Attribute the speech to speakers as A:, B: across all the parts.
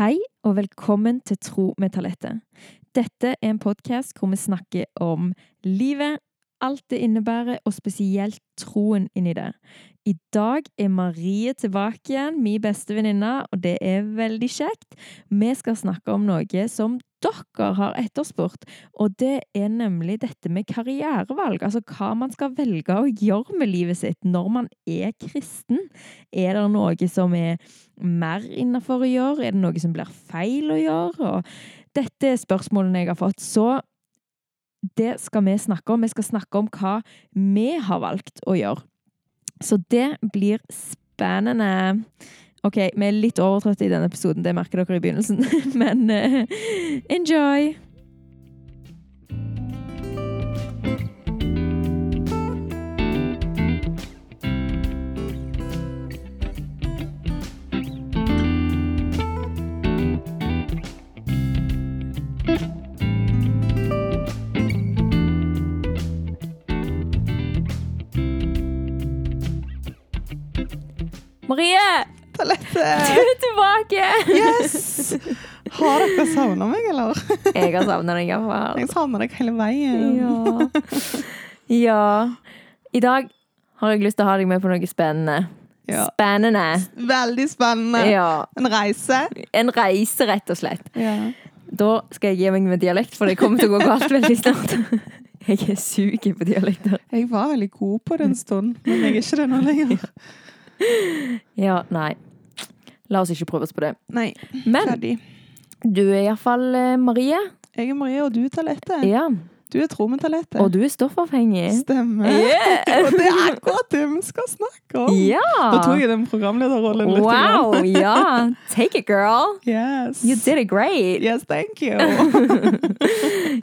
A: Hei og velkommen til Tro med talentet. Dette er en podkast hvor vi snakker om livet, alt det innebærer, og spesielt troen inni det. I dag er Marie tilbake igjen, min beste venninne, og det er veldig kjekt. Vi skal snakke om noe som dere har etterspurt, og det er nemlig dette med karrierevalg. Altså hva man skal velge å gjøre med livet sitt når man er kristen. Er det noe som er mer innafor å gjøre? Er det noe som blir feil å gjøre? Og dette er spørsmålene jeg har fått. Så det skal vi snakke om. Vi skal snakke om hva vi har valgt å gjøre. Så det blir spennende. OK, vi er litt overtrøtte i denne episoden, det merker dere i begynnelsen, men uh, enjoy! Marie!
B: Talette!
A: Du er tilbake!
B: Yes! Har dere savna meg, eller?
A: Jeg har savna deg iallfall.
B: Jeg savner deg hele veien.
A: Ja. ja. I dag har jeg lyst til å ha deg med på noe spennende.
B: Ja.
A: Spennende.
B: Veldig spennende.
A: Ja.
B: En reise.
A: En reise, rett og slett.
B: Ja.
A: Da skal jeg gi meg med dialekt, for det kommer til å gå galt veldig snart. Jeg er sugen på dialekter.
B: Jeg var veldig god på det en stund, men jeg er ikke det nå lenger.
A: Ja, nei. La oss ikke prøve oss på det.
B: Nei,
A: Men
B: ferdig.
A: du er iallfall uh, Marie.
B: Jeg er Marie, og du er Talette.
A: Ja.
B: Du er Tro med Talette.
A: Og du er stoffavhengig.
B: Stemmer.
A: Yeah.
B: Og det er akkurat det vi skal snakke om.
A: Ja!
B: Da tok jeg den programlederrollen litt.
A: Wow, ja. Take it, girl.
B: Yes.
A: You did it great.
B: Yes, thank you.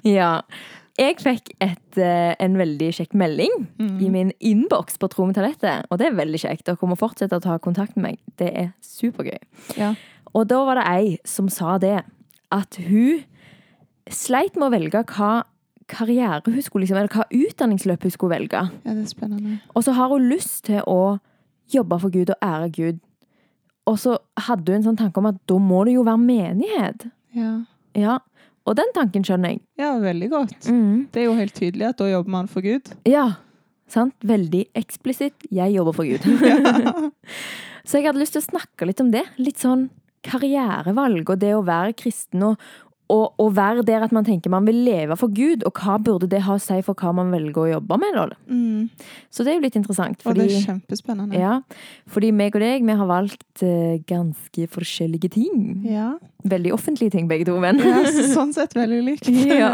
A: Ja. Jeg fikk et, eh, en veldig kjekk melding
B: Mm.
A: i min innboks på Tro med talentet. Og det er veldig kjekt. Dere må fortsette å ta kontakt med meg. Det er supergøy.
B: Ja.
A: Og da var det ei som sa det. At hun sleit med å velge hva karriere hun skulle liksom, eller hva utdanningsløp hun skulle velge.
B: ja, det er spennende.
A: Og så har hun lyst til å jobbe for Gud og ære Gud. Og så hadde hun en sånn tanke om at da må det jo være menighet.
B: Ja.
A: Ja, Og den tanken skjønner jeg.
B: ja, veldig godt.
A: Mm.
B: Det er jo helt tydelig at da jobber man for Gud.
A: Ja, sant? Veldig eksplisitt. Jeg jobber for Gud. så jeg hadde lyst til å snakke litt om det. Litt sånn karrierevalg og det å være kristen og, og, og være der at man tenker man vil leve for Gud. Og hva burde det ha å si for hva man velger å jobbe med?
B: Mm.
A: Så det er jo litt interessant.
B: Og det er kjempespennende.
A: ja, fordi meg og deg, vi har valgt uh, ganske forskjellige ting.
B: Ja.
A: Veldig offentlige ting, begge to, men.
B: Ja, sånn sett veldig likt.
A: Ja.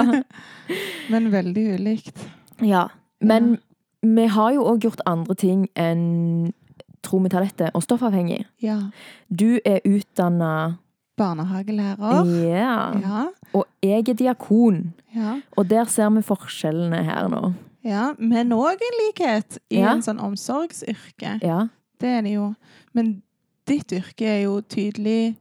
B: Men veldig ulikt.
A: Ja, men vi har jo òg gjort andre ting enn tro og stoffavhengig.
B: Ja.
A: Du er utdanna
B: Barnehagelærer.
A: Ja.
B: Ja.
A: Og jeg er diakon.
B: Ja.
A: Og der ser vi forskjellene her nå.
B: ja. Men òg en likhet i
A: Ja.
B: en sånn omsorgsyrke.
A: Ja.
B: Det er det jo. Men ditt yrke er jo tydelig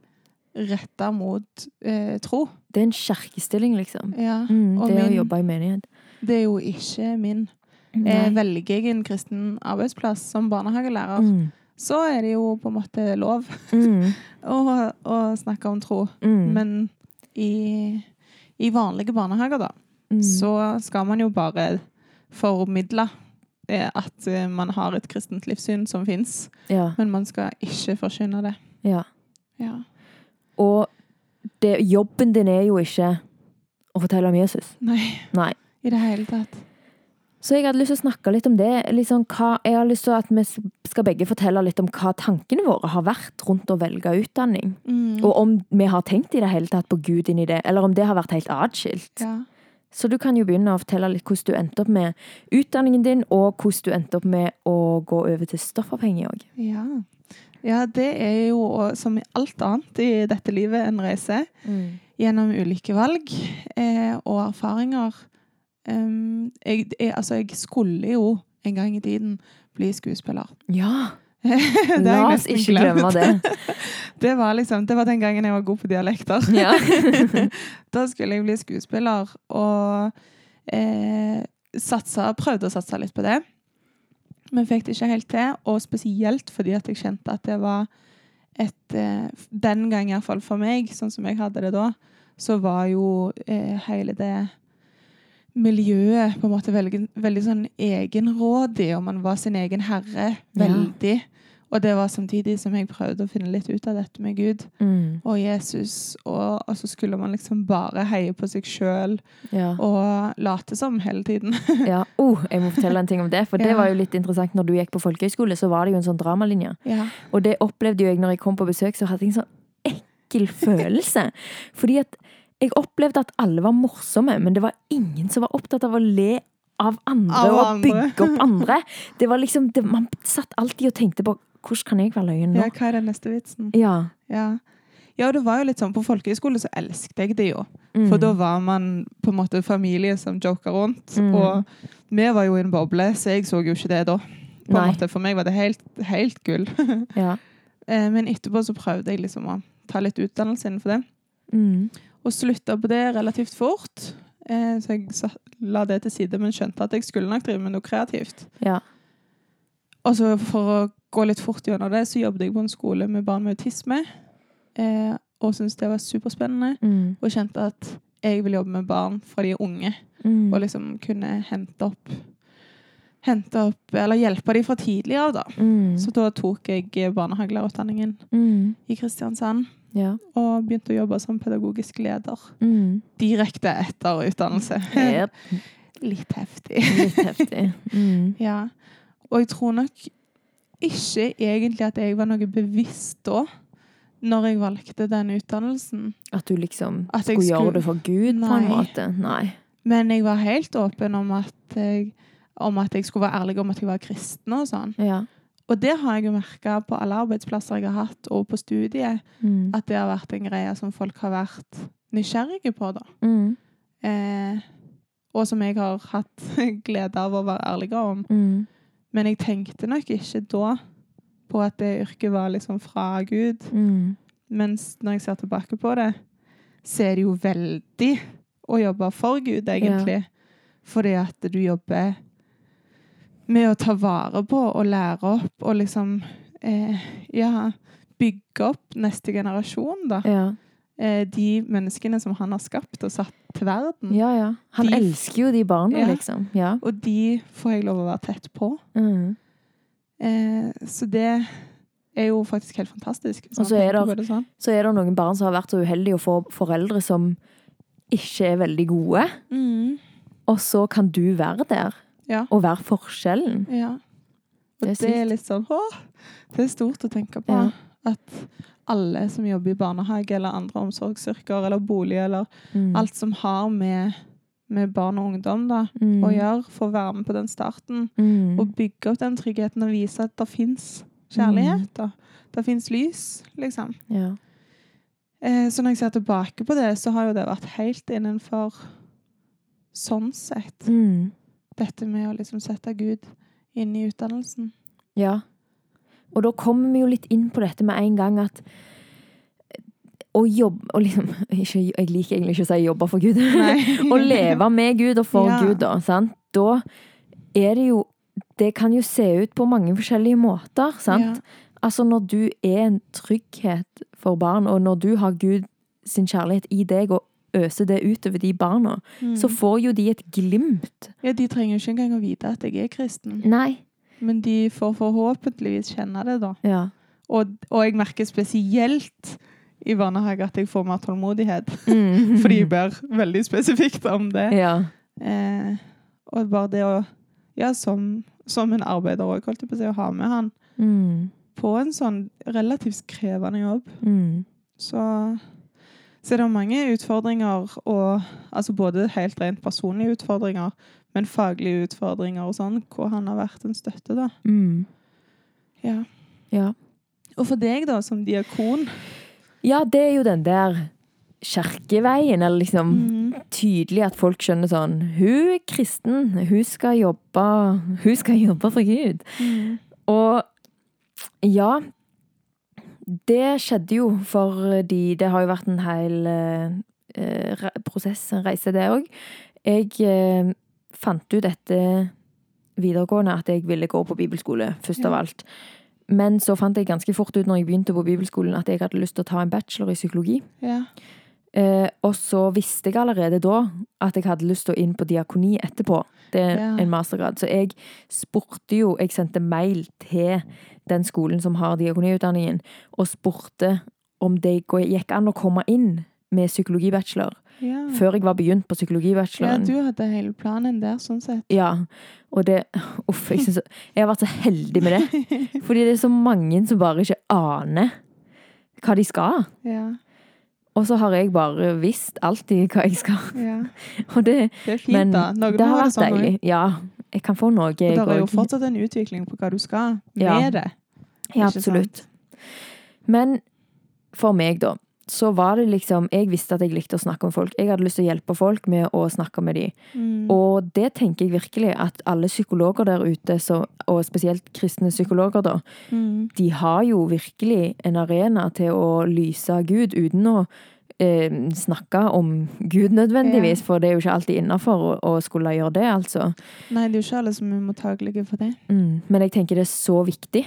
B: retta mot eh, tro.
A: Det er en kirkestilling, liksom.
B: Ja.
A: Mm, det å
B: min-
A: jobbe i menighet.
B: Det er jo ikke min.
A: Nei.
B: velger jeg en kristen arbeidsplass som barnehagelærer,
A: Mm.
B: Så er det jo på en måte lov
A: Mm.
B: å, å snakke om tro.
A: Mm.
B: Men i, i vanlige barnehager, da,
A: Mm.
B: så skal man jo bare formidle at eh, man har et kristent livssyn som fins,
A: Ja.
B: men man skal ikke forkynne det.
A: ja.
B: Ja.
A: Og det, jobben din er jo ikke å fortelle om Jesus.
B: Nei,
A: Nei.
B: i det hele tatt.
A: Så jeg hadde lyst til å snakke litt om det. Liksom hva, jeg har lyst til at vi skal begge fortelle litt om hva tankene våre har vært rundt å velge utdanning.
B: Mm.
A: Og om vi har tenkt i det hele tatt på Gud inni det, eller om det har vært helt atskilt.
B: Ja.
A: Så du kan jo begynne å fortelle litt hvordan du endte opp med utdanningen din, og hvordan du endte opp med å gå over til stoffavhengig òg.
B: Ja. ja, det er jo som i alt annet i dette livet en reise. gjennom ulike valg eh, og erfaringer. Um, jeg, jeg, altså, jeg skulle jo en gang i tiden bli skuespiller.
A: Ja! La oss ikke glemme det.
B: Det var, liksom, det var den gangen jeg var god på dialekter.
A: Ja.
B: da skulle jeg bli skuespiller, og eh, satsa, prøvde å satse litt på det. Men fikk det ikke helt til, og spesielt fordi at jeg kjente at det var et eh, Den gang iallfall for meg, sånn som jeg hadde det da, så var jo eh, hele det miljøet på en måte veldig, veldig sånn egenrådig, og man var sin egen herre veldig. Og det var samtidig som jeg prøvde å finne litt ut av dette med Gud
A: Mm.
B: og Jesus. Og, og så skulle man liksom bare heie på seg sjøl
A: Ja.
B: og late som hele tiden.
A: ja. Oh, jeg må fortelle en ting om det, for det
B: Ja.
A: var jo litt interessant. Når du gikk på folkehøyskole, så var det jo en sånn dramalinje.
B: Ja.
A: Og det opplevde jo jeg når jeg kom på besøk, så hadde jeg en sånn ekkel følelse. Fordi at jeg opplevde at alle var morsomme, men det var ingen som var opptatt av å le av andre
B: Av
A: og bygge opp andre. Det var liksom, det, Man satt alltid og tenkte på hvordan kan jeg være løyen nå?
B: ja, hva er den neste vitsen?
A: Ja.
B: Ja. ja, det var jo litt sånn på folkehøyskole så elsket jeg det jo.
A: Mm.
B: For da var man på en måte familie som joka rundt.
A: Mm.
B: Og vi var jo i en boble, så jeg så jo ikke det da. På en måte. For meg var det helt, helt gull.
A: Ja.
B: Eh, Men etterpå så prøvde jeg liksom å ta litt utdannelse innenfor det.
A: Mm.
B: Og slutta på det relativt fort. Eh, Så jeg la det til side, men skjønte at jeg skulle nok drive med noe kreativt.
A: Ja.
B: Og så for å gå litt fort gjennom det, så jobbet jeg på en skole med barn med autisme. Eh, og syntes det var superspennende.
A: Mm.
B: Og kjente at jeg vil jobbe med barn fra de er unge.
A: Mm.
B: Og liksom kunne hente opp Hente opp, eller hjelpe dem fra tidlig av, da.
A: Mm.
B: Så da tok jeg barnehagelærerutdanningen
A: Mm.
B: i Kristiansand.
A: Ja.
B: Og begynte å jobbe som pedagogisk leder.
A: Mm.
B: Direkte etter utdannelse.
A: Yep.
B: Litt heftig.
A: Litt heftig. Mm.
B: Ja. Og jeg tror nok ikke egentlig at jeg var noe bevisst da, når jeg valgte den utdannelsen.
A: At du liksom
B: At skulle,
A: skulle gjøre det for Gud, på en måte. Nei.
B: Men jeg var helt åpen om at jeg, om at jeg skulle være ærlig om at jeg var kristen og sånn.
A: Ja.
B: Og det har jeg jo merka på alle arbeidsplasser jeg har hatt, og på studiet,
A: Mm.
B: at det har vært en greie som folk har vært nysgjerrige på, da.
A: Mm.
B: Eh, og som jeg har hatt glede av å være ærlig om.
A: Mm.
B: Men jeg tenkte nok ikke da på at det yrket var liksom fra Gud.
A: Mm.
B: Mens når jeg ser tilbake på det, så er det jo veldig å jobbe for Gud, egentlig. Fordi at du jobber med å ta vare på og lære opp og liksom eh, Ja, bygge opp neste generasjon, da.
A: Ja.
B: Eh, de menneskene som han har skapt og satt til verden.
A: ja, ja. Han
B: De-
A: elsker jo de barna, liksom. Ja.
B: Og de får jeg lov å være tett på.
A: Mm.
B: Eh, så det er jo faktisk helt fantastisk.
A: Og så er det-
B: det sånn.
A: Så er det noen barn som har vært så uheldige å få foreldre som ikke er veldig gode. Og så kan du være der
B: Ja.
A: og være forskjellen.
B: Ja. Og
A: Det er
B: det er, litt sånn Å! Det er stort å tenke på.
A: Ja.
B: At alle som jobber i barnehage eller andre omsorgsyrker eller bolig eller
A: Mm.
B: alt som har med, med barn og ungdom da,
A: mm.
B: å gjøre, får være med på den starten.
A: Mm.
B: Og bygge opp den tryggheten og vise at det fins kjærlighet. da. Det fins lys, liksom.
A: Ja.
B: Eh, så når jeg ser tilbake på det, så har jo det vært helt innenfor sånn sett.
A: Mm.
B: Dette med å liksom sette Gud inn i utdannelsen.
A: Ja. Og da kommer vi jo litt inn på dette med en gang at å jobbe liksom, ikke, Jeg liker egentlig ikke å si 'jobbe for Gud'. å leve med Gud og for
B: Ja.
A: Gud, da. Sant? Da er det jo Det kan jo se ut på mange forskjellige måter, sant?
B: Ja.
A: Altså når du er en trygghet for barn, og når du har Gud sin kjærlighet i deg og øser det utover de barna,
B: Mm.
A: så får jo de et glimt.
B: ja, de trenger jo ikke engang å vite at jeg er kristen.
A: Nei.
B: Men de får forhåpentligvis kjenne det, da.
A: Ja.
B: Og, og jeg merker spesielt i barnehage at jeg får mer tålmodighet.
A: Mm.
B: Fordi jeg ber veldig spesifikt om det.
A: Ja.
B: Eh, og bare det å Ja, som, som en arbeider òg, holdt jeg på å si, å ha med han
A: Mm.
B: på en sånn relativt krevende jobb.
A: Mm.
B: Så, så det er mange utfordringer, og altså både helt rent personlige utfordringer, men faglige utfordringer og sånn, hvor han har vært en støtte, da.
A: Mm.
B: Ja.
A: Ja.
B: Og for deg, da, som diakon
A: ja, det er jo den der kjerkeveien, eller liksom
B: mm.
A: tydelig at folk skjønner sånn Hun er kristen, hun skal jobbe Hun skal jobbe for Gud.
B: Mm.
A: Og ja Det skjedde jo fordi det har jo vært en hel eh, prosess, en reise, det òg. Jeg eh, fant ut etter videregående at jeg ville gå på bibelskole, først av alt. men så fant jeg ganske fort ut når jeg begynte på bibelskolen at jeg hadde lyst til å ta en bachelor i psykologi.
B: Ja.
A: Eh, og så visste jeg allerede da at jeg hadde lyst til å inn på diakoni etterpå. Det er
B: Ja.
A: en mastergrad. Så jeg spurte jo Jeg sendte mail til den skolen som har diakoniutdanningen, og spurte om det gikk an å komme inn med psykologibachelor
B: Ja.
A: før jeg var begynt på psykologibacheloren.
B: ja, du hadde hele planen der, sånn sett.
A: Ja, og det Uff, jeg, synes, jeg har vært så heldig med det. Fordi det er så mange som bare ikke aner hva de skal.
B: Ja.
A: Og så har jeg bare visst alltid hva jeg skal.
B: ja.
A: Det,
B: Det er fint,
A: men
B: da. Noen
A: det har vært
B: sånn
A: deilig. Ja, jeg kan få noe,
B: Og det er jo fortsatt en utvikling på hva du skal
A: Ja.
B: det.
A: Ja,
B: absolutt.
A: absolutt. Men for meg, da, så var det liksom Jeg visste at jeg likte å snakke med folk. Jeg hadde lyst til å hjelpe folk med å snakke med dem.
B: Mm.
A: Og det tenker jeg virkelig at alle psykologer der ute, så, og spesielt kristne psykologer, da,
B: Mm.
A: de har jo virkelig en arena til å lyse Gud uten å eh, snakke om Gud nødvendigvis, for det er jo ikke alltid innafor å, å skulle gjøre det, altså.
B: Nei, det er jo ikke alle som er mottagelige for det.
A: Mm. Men jeg tenker det er så viktig,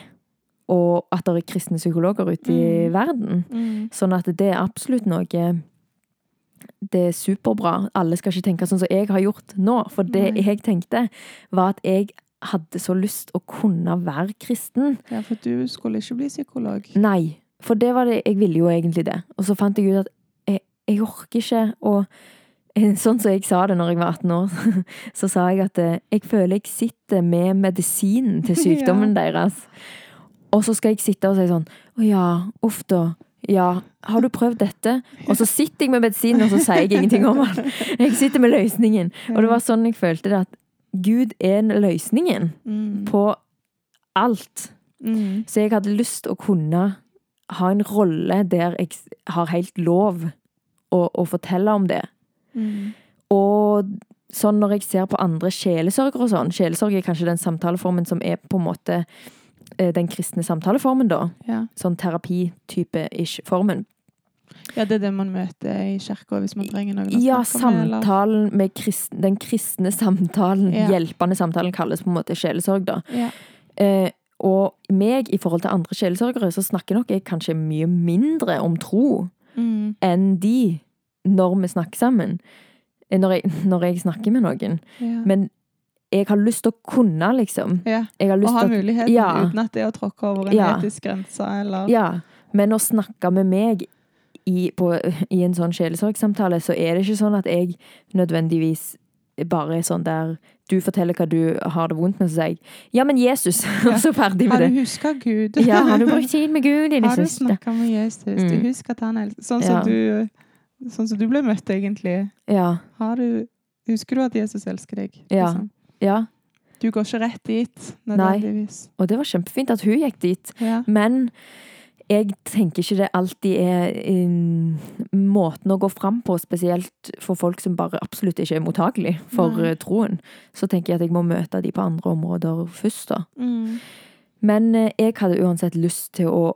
A: og at det er kristne psykologer ute i
B: Mm.
A: verden.
B: Mm.
A: Sånn at det er absolutt noe Det er superbra. Alle skal ikke tenke sånn som jeg har gjort nå. For det
B: Nei.
A: jeg tenkte, var at jeg hadde så lyst å kunne være kristen.
B: Ja, for du skulle ikke bli psykolog.
A: Nei. For det var det Jeg ville jo egentlig det. Og så fant jeg ut at jeg, jeg orker ikke å Sånn som jeg sa det når jeg var 18 år, så sa jeg at eh, jeg føler jeg sitter med medisinen til sykdommen deres. Og så skal jeg sitte og si sånn Å ja, uff da. Ja, har du prøvd dette? Og så sitter jeg med medisinen, og så sier jeg ingenting om den. Jeg sitter med løsningen. Og det var sånn jeg følte det, at Gud er løsningen
B: Mm.
A: på alt.
B: Mm.
A: Så jeg hadde lyst å kunne ha en rolle der jeg har helt lov å, å fortelle om det.
B: Mm.
A: Og sånn når jeg ser på andre sjelesørgere og sånn Sjelesorg er kanskje den samtaleformen som er på en måte den kristne samtaleformen, da.
B: Ja.
A: Sånn terapi-type-ish formen.
B: ja, det er det man møter i kirka hvis man trenger noen
A: Ja, samtalen med kristne, den kristne samtalen,
B: Ja.
A: hjelpende samtalen, kalles på en måte sjelesorg, da.
B: Ja.
A: Eh, og meg, i forhold til andre sjelesørgere, så snakker nok jeg kanskje mye mindre om tro
B: Mm.
A: enn de når vi snakker sammen. Eh, Når jeg, når jeg snakker med noen.
B: Ja.
A: Men jeg har lyst til å kunne, liksom.
B: ja. Å ha muligheten
A: Ja.
B: uten at det er å tråkke over en
A: Ja.
B: etisk grense, eller
A: ja, men å snakke med meg i, på, i en sånn sjelesorgsamtale, så er det ikke sånn at jeg nødvendigvis bare er sånn der Du forteller hva du har det vondt med, så sier jeg ja, men Jesus! Og så ferdig med det.
B: Har du huska Gud?
A: Ja, har du brukt tid med Gud
B: Har du snakka med Jesus? Du
A: Mm.
B: husker at han elsker Sånn
A: Ja.
B: som du Sånn som du ble møtt, egentlig.
A: Ja.
B: Har du Husker du at Jesus elsker deg? Liksom?
A: ja.
B: Du går ikke rett dit, nødvendigvis.
A: Og det var kjempefint at hun gikk dit.
B: Ja.
A: Men jeg tenker ikke det alltid er måten å gå fram på, spesielt for folk som bare absolutt ikke er mottagelig for
B: Nei.
A: eh, troen. Så tenker jeg at jeg må møte de på andre områder først, da.
B: Mm.
A: Men eh, jeg hadde uansett lyst til å,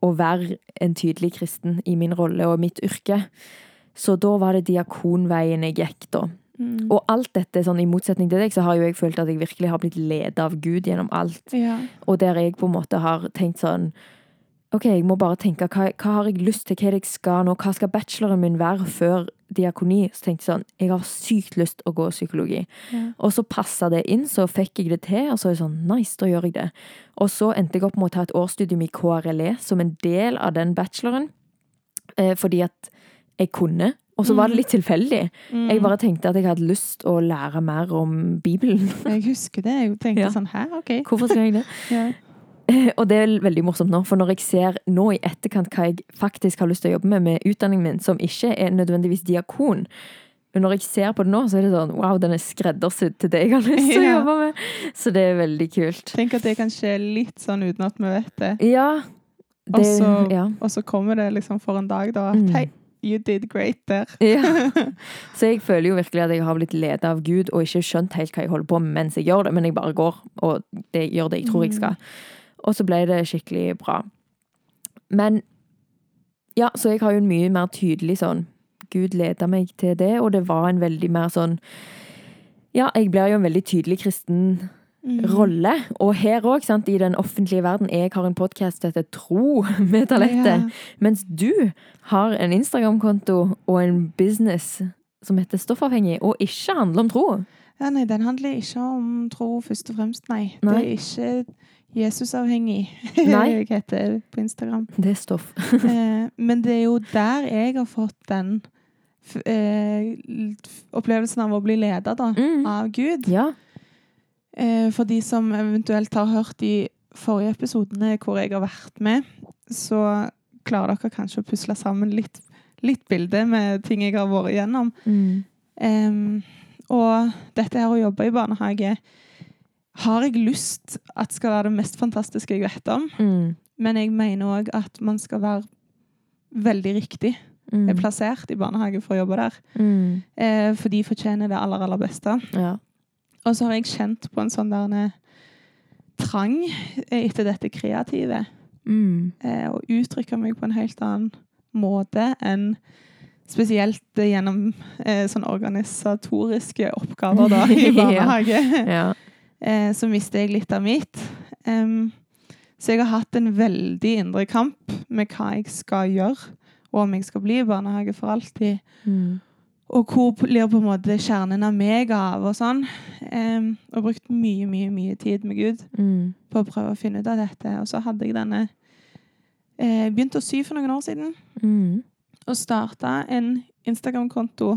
A: å være en tydelig kristen i min rolle og mitt yrke. Så da var det diakonveien jeg gikk, da.
B: Mm.
A: Og alt dette, sånn i motsetning til deg, så har jo jeg følt at jeg virkelig har blitt ledet av Gud gjennom alt.
B: ja.
A: Og der jeg på en måte har tenkt sånn Ok, jeg må bare tenke hva, hva har jeg lyst til, hva er det jeg skal nå, hva skal bacheloren min være før diakoni? Så tenkte jeg sånn, jeg har sykt lyst å gå psykologi.
B: Ja.
A: Og så passa det inn, så fikk jeg det til, og så er det sånn nice, da gjør jeg det. Og så endte jeg opp med å ta et årsstudium i KRLE som en del av den bacheloren, eh, fordi at jeg kunne. Og så var det litt tilfeldig.
B: Mm.
A: Jeg bare tenkte at jeg hadde lyst å lære mer om Bibelen.
B: Jeg husker det. Jeg tenkte
A: Ja.
B: sånn Hæ, OK.
A: Hvorfor skal jeg det?
B: Ja.
A: Og det er veldig morsomt nå, for når jeg ser nå i etterkant hva jeg faktisk har lyst til å jobbe med med utdanningen min, som ikke er nødvendigvis diakon men når jeg ser på det nå, så er det sånn wow, den er skreddersydd til det jeg har lyst til å jobbe med. Så det er veldig kult.
B: Tenk at det kan skje litt sånn uten at vi vet det.
A: Ja.
B: Og så,
A: ja.
B: og så kommer det liksom for en dag, da, at
A: Mm.
B: hei, you did great der.
A: ja. Så jeg føler jo virkelig at jeg har blitt ledet av Gud og ikke skjønt helt hva jeg holder på med mens jeg gjør det, men jeg bare går og det, gjør det jeg tror jeg skal. Og så ble det skikkelig bra. Men ja, så jeg har jo en mye mer tydelig sånn Gud leda meg til det, og det var en veldig mer sånn Ja, jeg blir jo en veldig tydelig kristen
B: Mm.
A: Rolle. Og her òg, i den offentlige verden. Jeg har en podkast som heter Tro med talentet.
B: Ja.
A: Mens du har en Instagram-konto og en business som heter Stoffavhengig, og ikke handler om tro.
B: Ja, nei, den handler ikke om tro først og fremst, nei.
A: Nei.
B: Det er ikke Jesusavhengig jeg heter på Instagram.
A: Det er stoff.
B: Eh, men det er jo der jeg har fått den eh, opplevelsen av å bli leda da,
A: Mm.
B: av Gud.
A: Ja.
B: Eh, for de som eventuelt har hørt de forrige episodene hvor jeg har vært med, så klarer dere kanskje å pusle sammen litt, litt bilde med ting jeg har vært igjennom.
A: Mm.
B: Um, og dette her å jobbe i barnehage har jeg lyst at skal være det mest fantastiske jeg vet om.
A: Mm.
B: Men jeg mener òg at man skal være veldig riktig
A: Mm.
B: plassert i barnehage for å jobbe der.
A: Mm.
B: Eh, for de fortjener det aller, aller beste.
A: Ja.
B: Og så har jeg kjent på en sånn der trang etter dette kreative.
A: Mm.
B: Eh, og uttrykker meg på en helt annen måte enn spesielt eh, gjennom eh, sånn organisatoriske oppgaver da, i barnehage.
A: ja.
B: eh, så mister jeg litt av mitt. Um, så jeg har hatt en veldig indre kamp med hva jeg skal gjøre, og om jeg skal bli i barnehage for alltid.
A: Mm.
B: Og hvor blir på en måte kjernen av meg av og sånn. Um, og brukt mye, mye, mye tid med Gud
A: Mm.
B: på å prøve å finne ut av dette. Og så hadde jeg denne eh, Begynte å sy for noen år siden.
A: Mm.
B: Og starta en Instagram-konto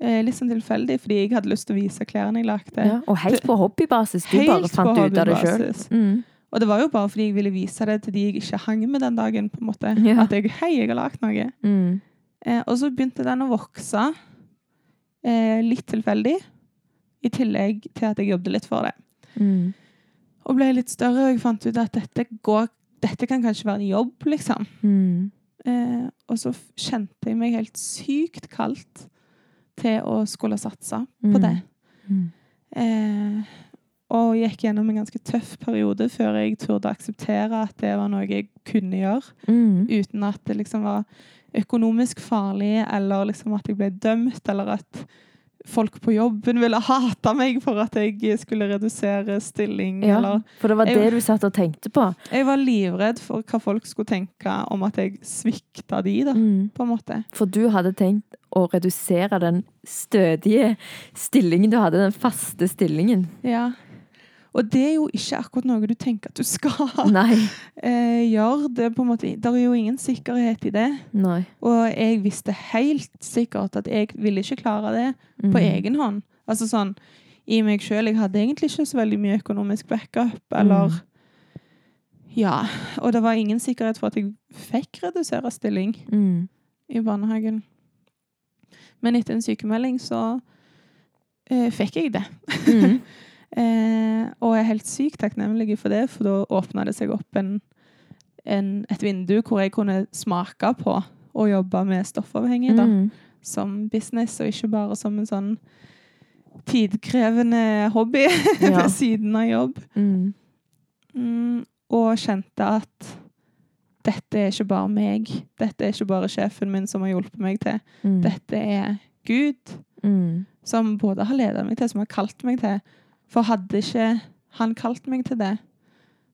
B: eh, litt sånn tilfeldig, fordi jeg hadde lyst til å vise klærne jeg lagde.
A: Ja. Og helt på hobbybasis. Du bare
B: Helt
A: fant
B: på
A: ut av det sjøl. Mm.
B: Og det var jo bare fordi jeg ville vise det til de jeg ikke hang med den dagen. på en måte.
A: Ja.
B: At jeg, hei, jeg har lagd noe.
A: Mm.
B: Eh, og så begynte den å vokse. Eh, litt tilfeldig. I tillegg til at jeg jobbet litt for det.
A: Mm.
B: Og ble litt større, og jeg fant ut at dette, går, dette kan kanskje være en jobb, liksom.
A: Mm.
B: Eh, og så kjente jeg meg helt sykt kaldt til å skulle satse på
A: Mm.
B: det.
A: Mm.
B: Eh, og gikk gjennom en ganske tøff periode før jeg turde akseptere at det var noe jeg kunne gjøre,
A: Mm.
B: uten at det liksom var økonomisk farlig, eller liksom at jeg ble dømt, eller at folk på jobben ville hate meg for at jeg skulle redusere stilling,
A: Ja,
B: eller
A: for det var
B: Jeg-
A: det du satt og tenkte på.
B: Jeg var livredd for hva folk skulle tenke om at jeg svikta de, da,
A: Mm.
B: på en måte.
A: For du hadde tenkt å redusere den stødige stillingen du hadde, den faste stillingen.
B: Ja. Og det er jo ikke akkurat noe du tenker at du skal eh, gjøre. Det på en måte, der er jo ingen sikkerhet i det.
A: Nei.
B: Og jeg visste helt sikkert at jeg ville ikke klare det
A: Mm.
B: på egen hånd. Altså sånn, i meg sjøl. Jeg hadde egentlig ikke så veldig mye økonomisk backup, eller
A: Mm.
B: Ja. Og det var ingen sikkerhet for at jeg fikk redusere stilling
A: Mm.
B: i barnehagen. Men etter en sykemelding så eh, fikk jeg det.
A: Mm.
B: Eh, og jeg er helt sykt takknemlig for det, for da åpna det seg opp en, en, et vindu hvor jeg kunne smake på å jobbe med stoffavhengige da,
A: Mm.
B: som business, og ikke bare som en sånn tidkrevende hobby
A: Ja.
B: ved siden av jobb.
A: Mm.
B: Mm, og kjente at dette er ikke bare meg. Dette er ikke bare sjefen min som har hjulpet meg til.
A: Mm.
B: Dette er Gud
A: Mm.
B: som både har ledet meg til, som har kalt meg til. For hadde ikke han kalt meg til det,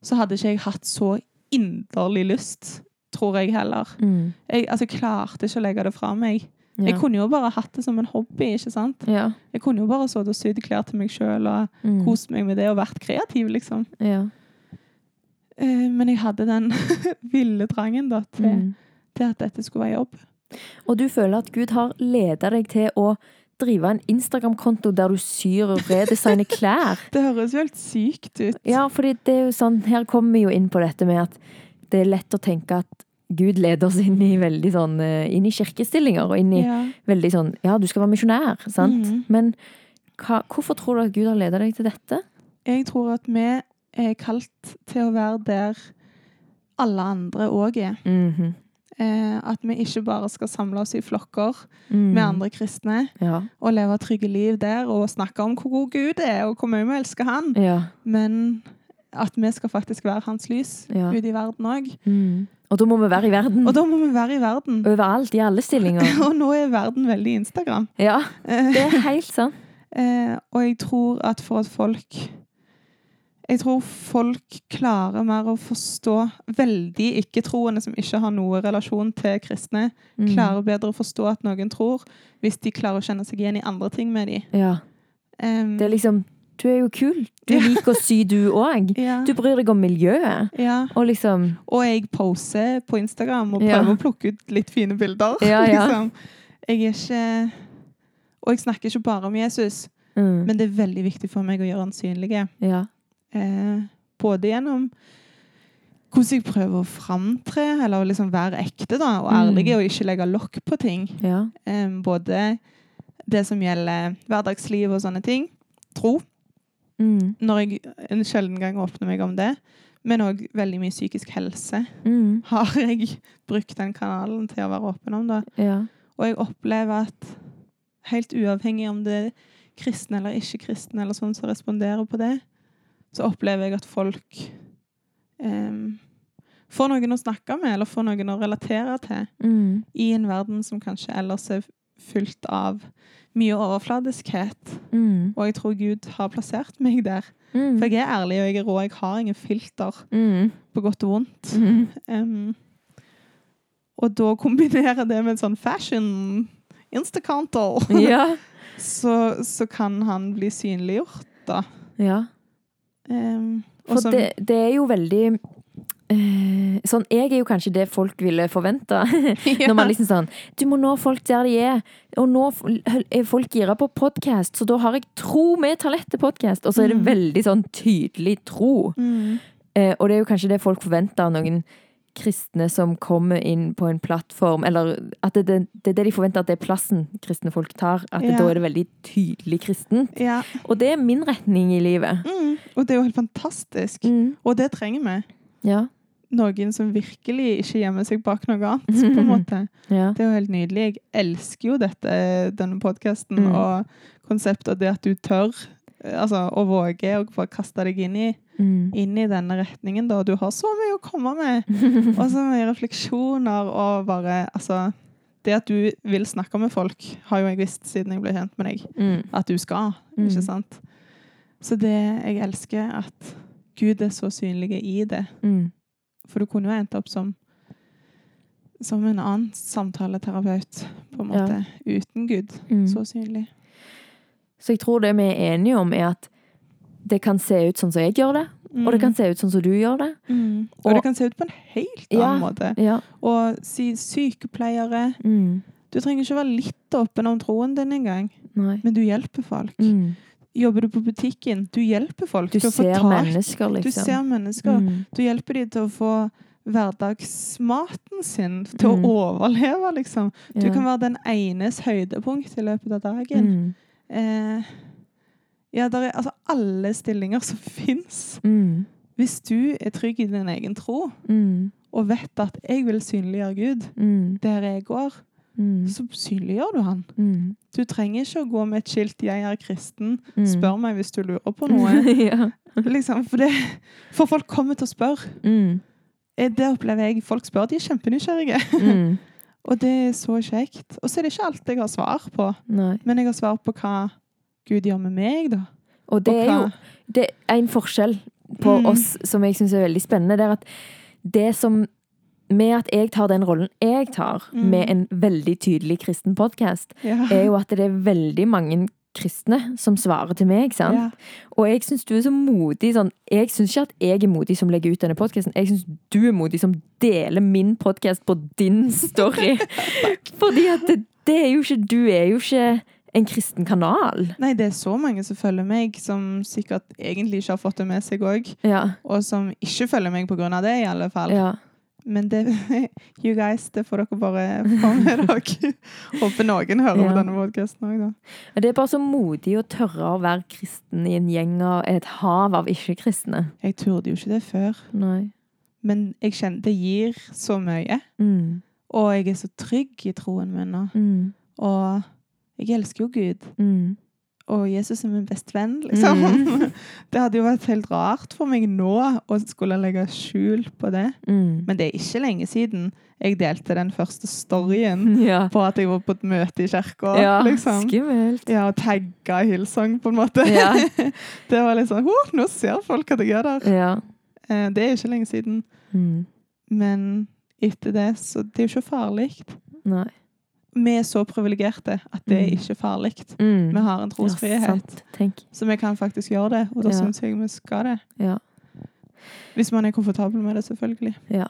B: så hadde ikke jeg hatt så inderlig lyst, tror jeg heller.
A: Mm.
B: Jeg altså, klarte ikke å legge det fra meg.
A: Ja.
B: Jeg kunne jo bare hatt det som en hobby, ikke sant?
A: ja.
B: Jeg kunne jo bare sittet og sydd klær til meg sjøl og
A: Mm.
B: kost meg med det og vært kreativ, liksom.
A: Ja.
B: Eh, Men jeg hadde den ville trangen da, til,
A: Mm.
B: til at dette skulle være jobb.
A: Og du føler at Gud har ledet deg til å drive en Instagram-konto der du syr og redesigner klær.
B: Det høres jo helt sykt ut.
A: Ja, for det er jo sånn, her kommer vi jo inn på dette med at det er lett å tenke at Gud leder oss inn i veldig sånn, eh, inn i kirkestillinger, og inn i
B: Ja.
A: veldig sånn, ja, du skal være misjonær, sant?
B: Mm.
A: Men hva, hvorfor tror du at Gud har ledet deg til dette?
B: Jeg tror at vi er kalt til å være der alle andre òg er.
A: Mhm.
B: Eh, at vi ikke bare skal samle oss i flokker
A: Mm.
B: med andre kristne
A: Ja,
B: og leve trygge liv der og snakke om hvor god Gud er, og hvor mye vi elsker Han.
A: ja,
B: Men at vi skal faktisk være Hans lys
A: Ja.
B: ute i verden òg.
A: mm. Og da må vi være i verden.
B: Og da må vi være i verden.
A: Overalt, i alle stillinger.
B: Og nå er verden veldig Instagram.
A: Ja,
B: Eh,
A: det er helt sant.
B: Eh, og jeg tror at for at folk Jeg tror folk klarer mer å forstå veldig ikke-troende som ikke har noe relasjon til kristne,
A: Mm.
B: klarer bedre å forstå at noen tror, hvis de klarer å kjenne seg igjen i andre ting med de.
A: Ja.
B: Um,
A: Det er liksom Du er jo kul. Du
B: Ja.
A: liker å sy, du òg.
B: ja,
A: Du bryr deg om miljøet.
B: ja.
A: Og liksom
B: Og jeg poser på Instagram og prøver å plukke ut litt fine bilder. Liksom. Jeg er ikke Og jeg snakker ikke bare om Jesus,
A: mm.
B: men det er veldig viktig for meg å gjøre han synlig.
A: Ja.
B: Eh, både gjennom hvordan jeg prøver å framtre, eller liksom være ekte da, og
A: Mm.
B: ærlig, og ikke legge lokk på ting.
A: Ja.
B: Um, både det som gjelder hverdagsliv og sånne ting. Tro.
A: Mm.
B: Når jeg en sjelden gang åpner meg om det. Men òg veldig mye psykisk helse
A: Mm.
B: har jeg brukt den kanalen til å være åpen om. da.
A: Ja.
B: Og jeg opplever at helt uavhengig om det er kristne eller ikke-kristne eller sånn som responderer på det, så opplever jeg at folk um, får noen å snakke med, eller får noen å relatere til,
A: Mm.
B: i en verden som kanskje ellers er fylt av mye overfladiskhet.
A: Mm.
B: Og jeg tror Gud har plassert meg der.
A: Mm.
B: For jeg er ærlig, og jeg er rå. Jeg har ingen filter,
A: Mm.
B: på godt og vondt.
A: Mm.
B: Em, og da kombinere det med en sånn fashion Instacounter,
A: Ja.
B: så, så kan han bli synliggjort, da.
A: ja.
B: Og
A: For
B: som-
A: det, det er jo veldig uh, Sånn, jeg er jo kanskje det folk ville forvente. Når man liksom sånn Du må nå folk der de er. Og nå er folk gira på podkast, så da har jeg tro med talent til podkast. Og så er det
B: Mm.
A: veldig sånn tydelig tro.
B: mm,
A: Uh, og det er jo kanskje det folk forventer av noen kristne som kommer inn på en plattform. Eller at det, det, det er det de forventer at det er plassen kristne folk tar. At det, da er det veldig tydelig kristent.
B: ja.
A: Og det er min retning i livet.
B: Mm, og det er jo helt fantastisk.
A: Mm.
B: Og det trenger vi.
A: Ja.
B: Noen som virkelig ikke gjemmer seg bak noe annet, på en måte.
A: ja.
B: Det er jo helt nydelig. Jeg elsker jo dette, denne podkasten
A: Mm.
B: og konseptet og det at du tør altså, å våge å kaste deg inn i,
A: Mm.
B: inn i denne retningen. Da. Du har så mye å komme med. Og så mye refleksjoner og bare Altså, det at du vil snakke med folk, har jo jeg visst siden jeg ble kjent med deg
A: Mm.
B: at du skal.
A: Mm.
B: Ikke sant? Så det jeg elsker, at Gud er så synlig i det.
A: Mm.
B: For du kunne jo endt opp som som en annen samtaleterapeut, på en
A: Ja.
B: måte. Uten Gud.
A: Mm.
B: Så synlig.
A: Så jeg tror det vi er enige om, er at det kan se ut sånn som jeg gjør det, og det kan se ut sånn som du gjør det.
B: mm. Og,
A: og-
B: det kan se ut på en helt
A: Ja.
B: annen måte.
A: Ja.
B: Og si sykepleiere
A: Mm.
B: Du trenger ikke være litt åpen om troen din engang, men du hjelper folk.
A: Mm.
B: Jobber du på butikken, du hjelper folk
A: Du
B: å få
A: ser mennesker, liksom.
B: Du ser mennesker.
A: Mm.
B: Du hjelper dem til å få hverdagsmaten sin, til
A: Mm.
B: å overleve, liksom. Du
A: Ja.
B: kan være den enes høydepunkt i løpet av dagen. Eh, ja, der er altså alle stillinger som fins.
A: Mm.
B: Hvis du er trygg i din egen tro,
A: Mm.
B: og vet at 'jeg vil synliggjøre Gud
A: Mm.
B: der jeg går',
A: Mm.
B: så synliggjør du han.
A: Mm.
B: Du trenger ikke å gå med et skilt 'jeg er kristen'.
A: Mm.
B: Spør meg hvis du lurer på noe.
A: ja.
B: liksom, for, det, for folk kommer til å spørre. Eh, Det opplever jeg. Folk spør, de er kjempenysgjerrige. Og det er så kjekt. Og så er det ikke alt jeg har svar på,
A: Nei.
B: men jeg har svar på hva Gud gjør med meg, da.
A: Og det
B: Og
A: er jo det er en forskjell på
B: Mm.
A: oss som jeg syns er veldig spennende. Det er at det som Med at jeg tar den rollen jeg tar,
B: Mm.
A: med en veldig tydelig kristen podkast,
B: Ja.
A: er jo at det er veldig mange kristne som svarer til meg. sant?
B: Ja.
A: Og jeg syns du er så modig. Sånn, jeg syns ikke at jeg er modig som legger ut denne podkasten. Jeg syns du er modig som deler min podkast på din story. Fordi at det, det er jo ikke Du er jo ikke en kristen kanal.
B: Nei, det er så mange som følger meg, som sikkert egentlig ikke har fått det med seg òg.
A: Ja.
B: Og som ikke følger meg på grunn av det, i alle fall.
A: ja.
B: Men det, you guys, det får dere bare få med dere. Håper noen hører
A: Ja.
B: på denne podkasten òg, da.
A: Det er bare så modig å tørre å være kristen i en gjeng av et hav av ikke-kristne.
B: Jeg turde jo ikke det før.
A: Nei.
B: Men jeg kjenner det gir så mye.
A: Mm.
B: Og jeg er så trygg i troen min nå.
A: Mm.
B: Og jeg elsker jo Gud.
A: Mm.
B: Og Jesus er min beste venn, liksom.
A: Mm.
B: Det hadde jo vært helt rart for meg nå å skulle legge skjul på det.
A: Mm.
B: Men det er ikke lenge siden jeg delte den første storyen
A: Ja.
B: på at jeg var på et møte i kirka.
A: ja.
B: liksom.
A: Skummelt.
B: Ja, og tagga Hillsong, på en måte.
A: Ja.
B: det var litt sånn «Åh, Nå ser folk at jeg er der.
A: ja.
B: Eh, Det er ikke lenge siden.
A: Mm.
B: Men etter det, så det er jo ikke farlig.
A: Nei.
B: Vi er så privilegerte at det er
A: ikke
B: ikke farlig.
A: Mm.
B: Vi har en trosfrihet,
A: Ja,
B: så vi kan faktisk gjøre det. Og da
A: Ja.
B: syns jeg vi skal det.
A: Ja.
B: Hvis man er komfortabel med det, selvfølgelig.
A: Ja.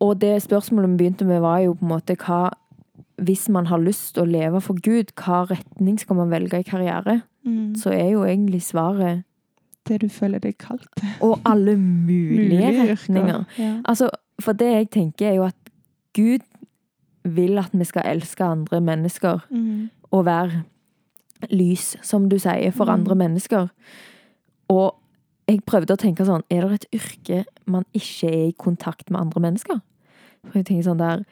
A: Og det spørsmålet vi begynte med, var jo på en måte hva Hvis man har lyst til å leve for Gud, hva retning skal man velge i karriere? Så er jo egentlig svaret
B: Det du føler deg kalt til.
A: Og alle mulige
B: Mulige
A: retninger.
B: Ja.
A: Altså, for det jeg tenker, er jo at Gud vil at vi skal elske andre mennesker
B: Mm.
A: og være lys, som du sier, for
B: Mm.
A: andre mennesker. Og jeg prøvde å tenke sånn Er det et yrke man ikke er i kontakt med andre mennesker? For jeg tenker sånn der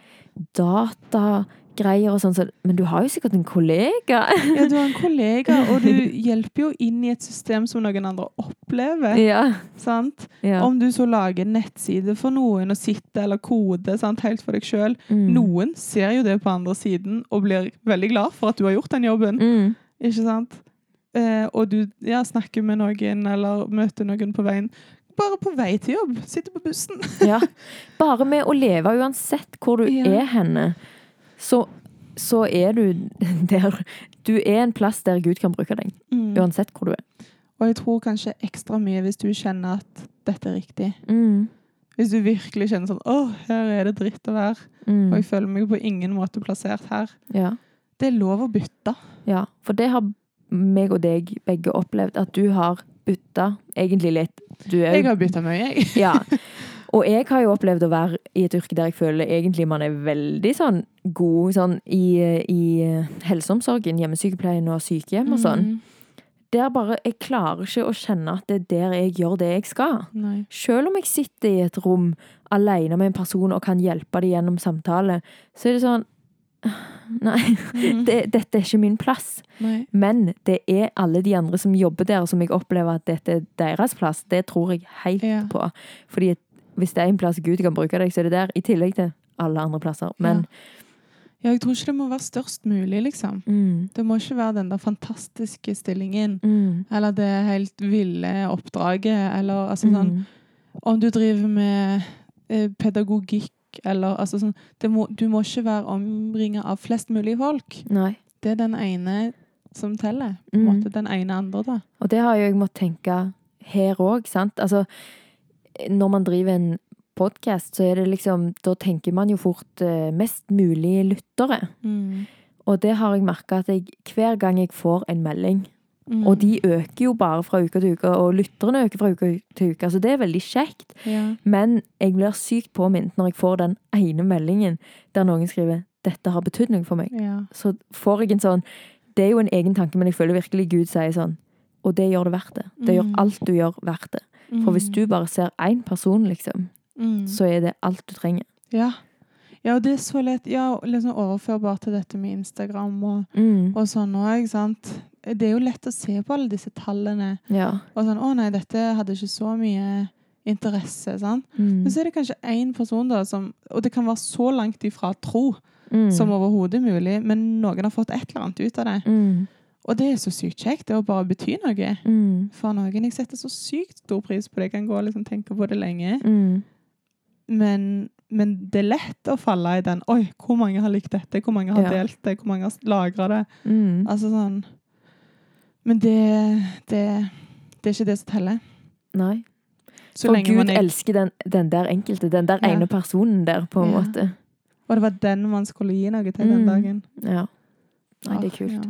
A: Datagreier og sånn, så, men du har jo sikkert en kollega.
B: ja, du har en kollega, og du hjelper jo inn i et system som noen andre opplever.
A: ja.
B: Sant?
A: ja.
B: Om du så lager nettside for noen og sitter eller kode sant, helt for deg sjøl.
A: Mm.
B: Noen ser jo det på andre siden og blir veldig glad for at du har gjort den jobben.
A: Mm.
B: Ikke sant? Eh, og du ja, snakker med noen eller møter noen på veien. Bare på vei til jobb. Sitter på bussen.
A: Ja. Bare med å leve, uansett hvor du
B: Ja.
A: er henne, så, så er du der Du er en plass der Gud kan bruke deg.
B: Mm.
A: Uansett hvor du er.
B: Og jeg tror kanskje ekstra mye hvis du kjenner at dette er riktig.
A: Mm.
B: Hvis du virkelig kjenner sånn Å, her er det dritt å være.
A: Mm.
B: Og jeg føler meg på ingen måte plassert her.
A: Ja.
B: Det er lov å bytte.
A: ja. For det har meg og deg begge opplevd, at du har bytta egentlig litt. Du
B: Jeg har bytta mye, jeg.
A: Ja. Og jeg har jo opplevd å være i et yrke der jeg føler egentlig man er veldig sånn god sånn i, i helseomsorgen, hjemmesykepleien og sykehjem og sånn.
B: Mm.
A: Der bare Jeg klarer ikke å kjenne at det er der jeg gjør det jeg skal.
B: Nei.
A: Selv om jeg sitter i et rom alene med en person og kan hjelpe dem gjennom samtale, så er det sånn Nei,
B: Mm.
A: det, dette er ikke min plass.
B: Nei.
A: Men det er alle de andre som jobber der, som jeg opplever at dette er deres plass. Det tror jeg helt
B: Ja.
A: på. Fordi at hvis det er en plass Gud kan bruke deg, så er det der. I tillegg til alle andre plasser. Men
B: Ja, jeg tror ikke det må være størst mulig, liksom.
A: mm,
B: Det må ikke være den der fantastiske stillingen.
A: mm,
B: Eller det helt ville oppdraget. Eller altså sånn
A: mm,
B: Om du driver med eh, pedagogikk eller altså sånn det må, Du må ikke være omringa av flest mulig folk.
A: Nei.
B: Det er den ene som teller. På en
A: Mm.
B: måte. Den ene andre, da.
A: Og det har jo jeg måttet tenke her òg, sant. Altså, når man driver en podkast, så er det liksom Da tenker man jo fort eh, mest mulig lyttere.
B: Mm.
A: Og det har jeg merka at jeg hver gang jeg får en melding
B: Mm.
A: Og de øker jo bare fra uke til uke, og lytterne øker fra uke til uke, så det er veldig kjekt.
B: ja.
A: Men jeg blir sykt påminnet når jeg får den ene meldingen der noen skriver 'dette har betydd noe for meg'.
B: ja.
A: Så får jeg en sånn Det er jo en egen tanke, men jeg føler virkelig Gud sier sånn Og det gjør det verdt det. Det gjør
B: Mm.
A: alt du gjør, verdt det. For hvis du bare ser én person, liksom,
B: mm.
A: så er det alt du trenger.
B: Ja. ja, og det er så lett ja, liksom overførbart til dette med Instagram og,
A: Mm.
B: og sånn òg, sant. Det er jo lett å se på alle disse tallene
A: Ja.
B: og sånn 'Å nei, dette hadde ikke så mye interesse', sant.
A: Mm.
B: Men så er det kanskje én person, da, som Og det kan være så langt ifra tro
A: Mm.
B: som overhodet mulig, men noen har fått et eller annet ut av det.
A: Mm.
B: Og det er så sykt kjekt. Det å bare bety noe
A: Mm.
B: for noen. Jeg setter så sykt stor pris på det. Jeg kan gå og liksom tenke på det lenge.
A: Mm.
B: Men, men det er lett å falle i den Oi, hvor mange har likt dette? Hvor mange har
A: Ja.
B: delt det? Hvor mange har lagra det?
A: Mm.
B: Altså sånn Men det, det, det er ikke det som teller.
A: Nei.
B: Så
A: For Gud
B: er
A: elsker den, den der enkelte, den der
B: Ja.
A: ene personen der, på en
B: Ja.
A: måte.
B: Og det var den man skulle gi noe til den
A: Mm.
B: dagen.
A: Ja. Nei, det er kult.
B: ja.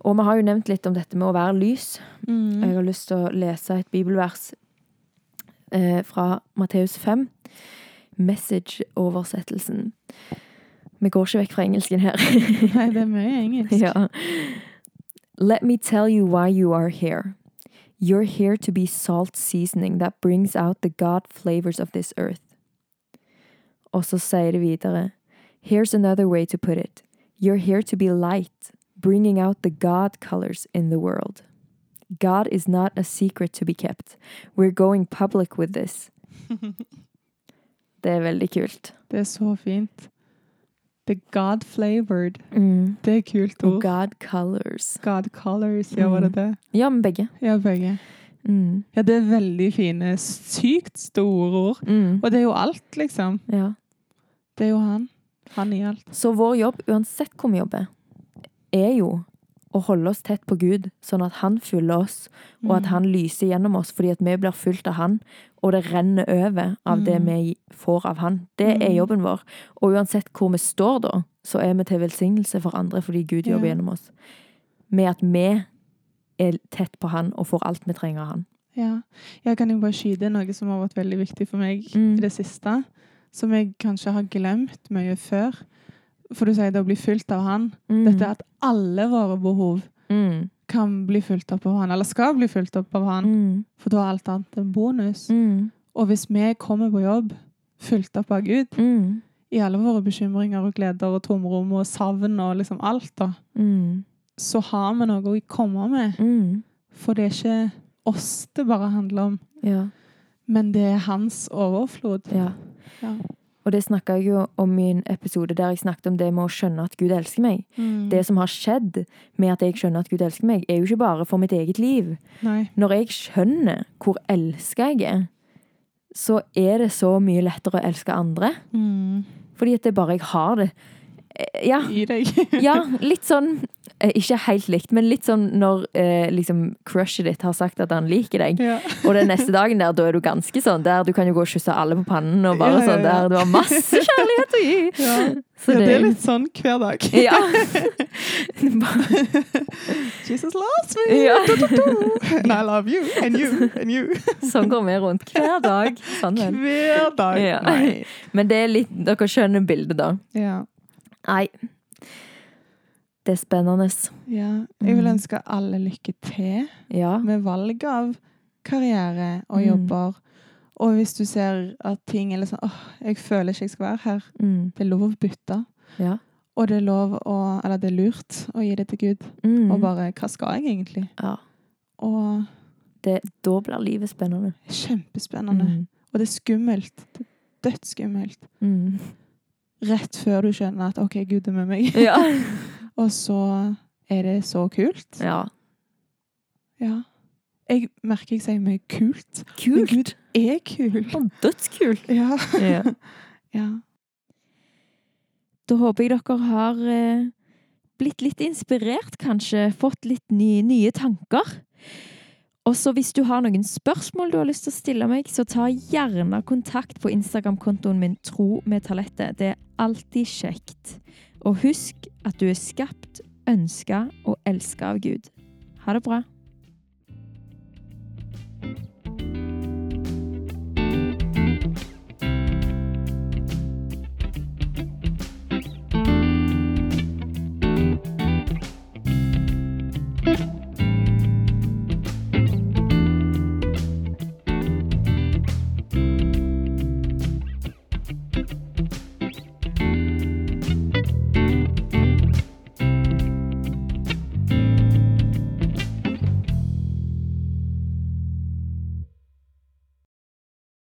A: Og vi har jo nevnt litt om dette med å være lys.
B: Mm.
A: Jeg har lyst til å lese et bibelvers eh, fra Matteus 5. Message-oversettelsen. Vi går ikke vekk fra engelsken her.
B: Nei, det er mye engelsk.
A: ja. Let me tell you why you are here. You're here to be salt seasoning that brings out the God flavors of this earth. Og så sier det videre. Here's another way to put it. You're here to be light, bringing out the God colors in the world. God is not a secret to be kept. We're going public with this. Det er veldig kult.
B: Det er så fint. The God flavored.
A: Mm.
B: Det er kult
A: Og
B: ord.
A: God colors.
B: God colors, ja, var det
A: Mm.
B: det?
A: Ja, men begge.
B: Ja, begge.
A: Mm.
B: Ja, det er veldig fine, sykt store ord.
A: Mm.
B: Og det er jo alt, liksom.
A: Ja.
B: Det er jo han. Han i alt.
A: Så vår jobb, uansett hvor vi jobber, er jo å holde oss tett på Gud, sånn at han fyller oss, og at
B: Mm.
A: han lyser gjennom oss, fordi at vi blir fulgt av han, og det renner over av det
B: Mm.
A: vi får av han. Det er
B: Mm.
A: jobben vår. Og uansett hvor vi står da, så er vi til velsignelse for andre fordi Gud jobber gjennom oss. Med at vi er tett på han og får alt vi trenger av han.
B: Ja. Jeg kan jo bare skyte noe som har vært veldig viktig for meg
A: Mm.
B: i det siste. Som jeg kanskje har glemt mye før. For du sier det å bli fylt av han.
A: Mm.
B: Dette at alle våre behov
A: Mm.
B: kan bli fylt opp av han, eller skal bli fylt opp av han.
A: Mm.
B: For da er alt annet en bonus.
A: Mm.
B: Og hvis vi kommer på jobb fylt opp av Gud,
A: Mm.
B: i alle våre bekymringer og gleder og tomrom og savn og liksom alt, da,
A: Mm.
B: så har vi noe å komme med. For det er ikke oss det bare handler om,
A: Ja.
B: men det er hans overflod.
A: ja.
B: Ja.
A: Og det snakka jeg jo om i en episode der jeg snakket om det med å skjønne at Gud elsker meg.
B: Mm.
A: Det som har skjedd med at jeg skjønner at Gud elsker meg, er jo ikke bare for mitt eget liv.
B: Nei.
A: Når jeg skjønner hvor elska jeg er, så er det så mye lettere å elske andre.
B: Mm.
A: Fordi at det er bare jeg har det. Eh, Ja,
B: I deg.
A: ja litt sånn eh, Ikke helt likt, men litt sånn når eh, liksom crushet ditt har sagt at han liker deg.
B: ja.
A: Og den neste dagen der, da er du ganske sånn der du kan jo gå og kysse alle på pannen og bare
B: Ja,
A: sånn der du har masse kjærlighet å gi.
B: Ja.
A: Så
B: ja, det er litt sånn hver dag.
A: Ja.
B: Jesus loves me!
A: ja.
B: And I love you, and you, and you.
A: Sånn går vi rundt hver dag. Sånn.
B: Hver dag.
A: Ja. Men det er litt Dere skjønner bildet, da.
B: Ja.
A: Nei. Det er spennende.
B: ja. Jeg vil
A: Mm.
B: ønske alle lykke til
A: Ja.
B: med valg av karriere og
A: Mm.
B: jobber. Og hvis du ser at ting er sånn åh, jeg føler ikke jeg skal være her.
A: Mm.
B: Det er lov å bytte.
A: Ja.
B: Og det er lov å Eller det er lurt å gi det til Gud.
A: Mm.
B: Og bare Hva skal jeg egentlig?
A: ja.
B: Og
A: Det, da blir livet spennende.
B: kjempespennende.
A: Mm.
B: Og det er skummelt. Det er dødsskummelt.
A: Mm.
B: Rett før du skjønner at OK, Gud er med meg.
A: Ja.
B: Og så er det så kult.
A: ja.
B: Ja. Jeg merker jeg sier meg kult. Men
A: Kult.
B: Gud er kul.
A: Og Dødskult.
B: Ja.
A: Ja.
B: ja.
A: Da håper jeg dere har eh, blitt litt inspirert, kanskje. Fått litt nye, nye tanker. Og så hvis du har noen spørsmål du har lyst til å stille meg, så ta gjerne kontakt på Instagram-kontoen min Tro med Talette. Det er alltid kjekt. Og husk at du er skapt, ønska og elska av Gud. Ha det bra.